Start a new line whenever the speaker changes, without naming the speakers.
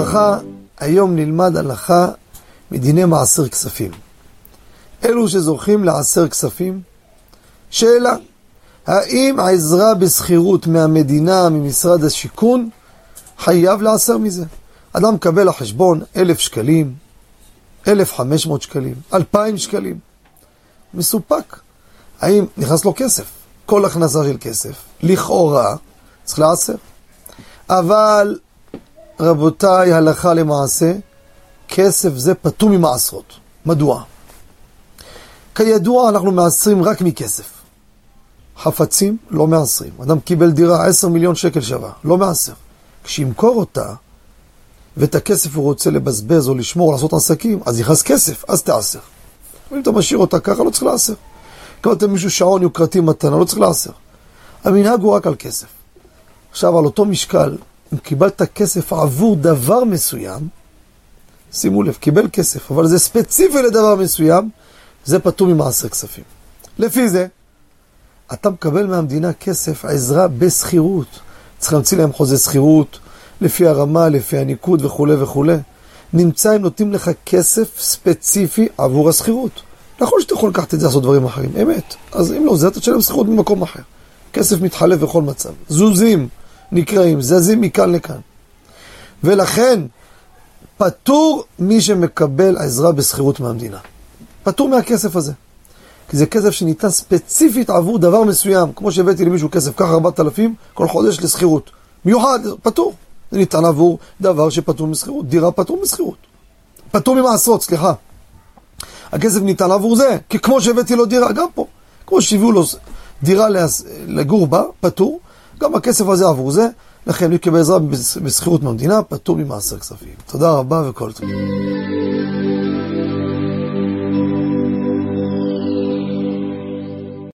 וברכה, היום נלמד הלכה מדיני מעשר כספים. אלו שזוכים לעשר כספים, שאלה, האם העזרה בשכירות מהמדינה, ממשרד השיכון, חייב לעשר מזה? אדם מקבל לחשבון אלף שקלים, אלף חמש מאות שקלים, אלפיים שקלים. מסופק. האם נכנס לו כסף? כל הכנסה של כסף, לכאורה, צריך לעשר. אבל, רבותיי, הלכה למעשה, כסף זה פטור ממעשרות. מדוע? כידוע, אנחנו מעשרים רק מכסף. חפצים, לא מעשרים. אדם קיבל דירה, עשר מיליון שקל שווה, לא מעשר. כשימכור אותה, ואת הכסף הוא רוצה לבזבז או לשמור או לעשות עסקים, אז יכנס כסף, אז תעשר. אם אתה משאיר אותה ככה, לא צריך לעשר. קבלת מישהו שעון יוקרתי מתנה, לא צריך לעשר. המנהג הוא רק על כסף. עכשיו, על אותו משקל, אם קיבלת כסף עבור דבר מסוים, שימו לב, קיבל כסף, אבל זה ספציפי לדבר מסוים, זה פטור ממעשר כספים. לפי זה, אתה מקבל מהמדינה כסף, עזרה בשכירות. צריך להמציא להם חוזה שכירות, לפי הרמה, לפי הניקוד וכולי וכולי. נמצא הם נותנים לך כסף ספציפי עבור השכירות. נכון שאתה יכול לקחת את זה לעשות דברים אחרים, אמת. אז אם לא, זה אתה תשלם שכירות במקום אחר. כסף מתחלף בכל מצב. זוזים נקראים, זזים מכאן לכאן. ולכן, פטור מי שמקבל עזרה בשכירות מהמדינה. פטור מהכסף הזה. כי זה כסף שניתן ספציפית עבור דבר מסוים, כמו שהבאתי למישהו כסף, קח 4,000 כל חודש לשכירות. מיוחד, פטור. זה ניתן עבור דבר שפטור משכירות, דירה פטור משכירות. פטור ממעשרות, סליחה. הכסף ניתן עבור זה, כי כמו שהבאתי לו דירה, גם פה. כמו שהביאו לו דירה לגור בה, פטור, גם הכסף הזה עבור זה, לכן מי קיבל עזרה בשכירות מהמדינה, פטור ממעשר כספים. תודה רבה וכל טוב.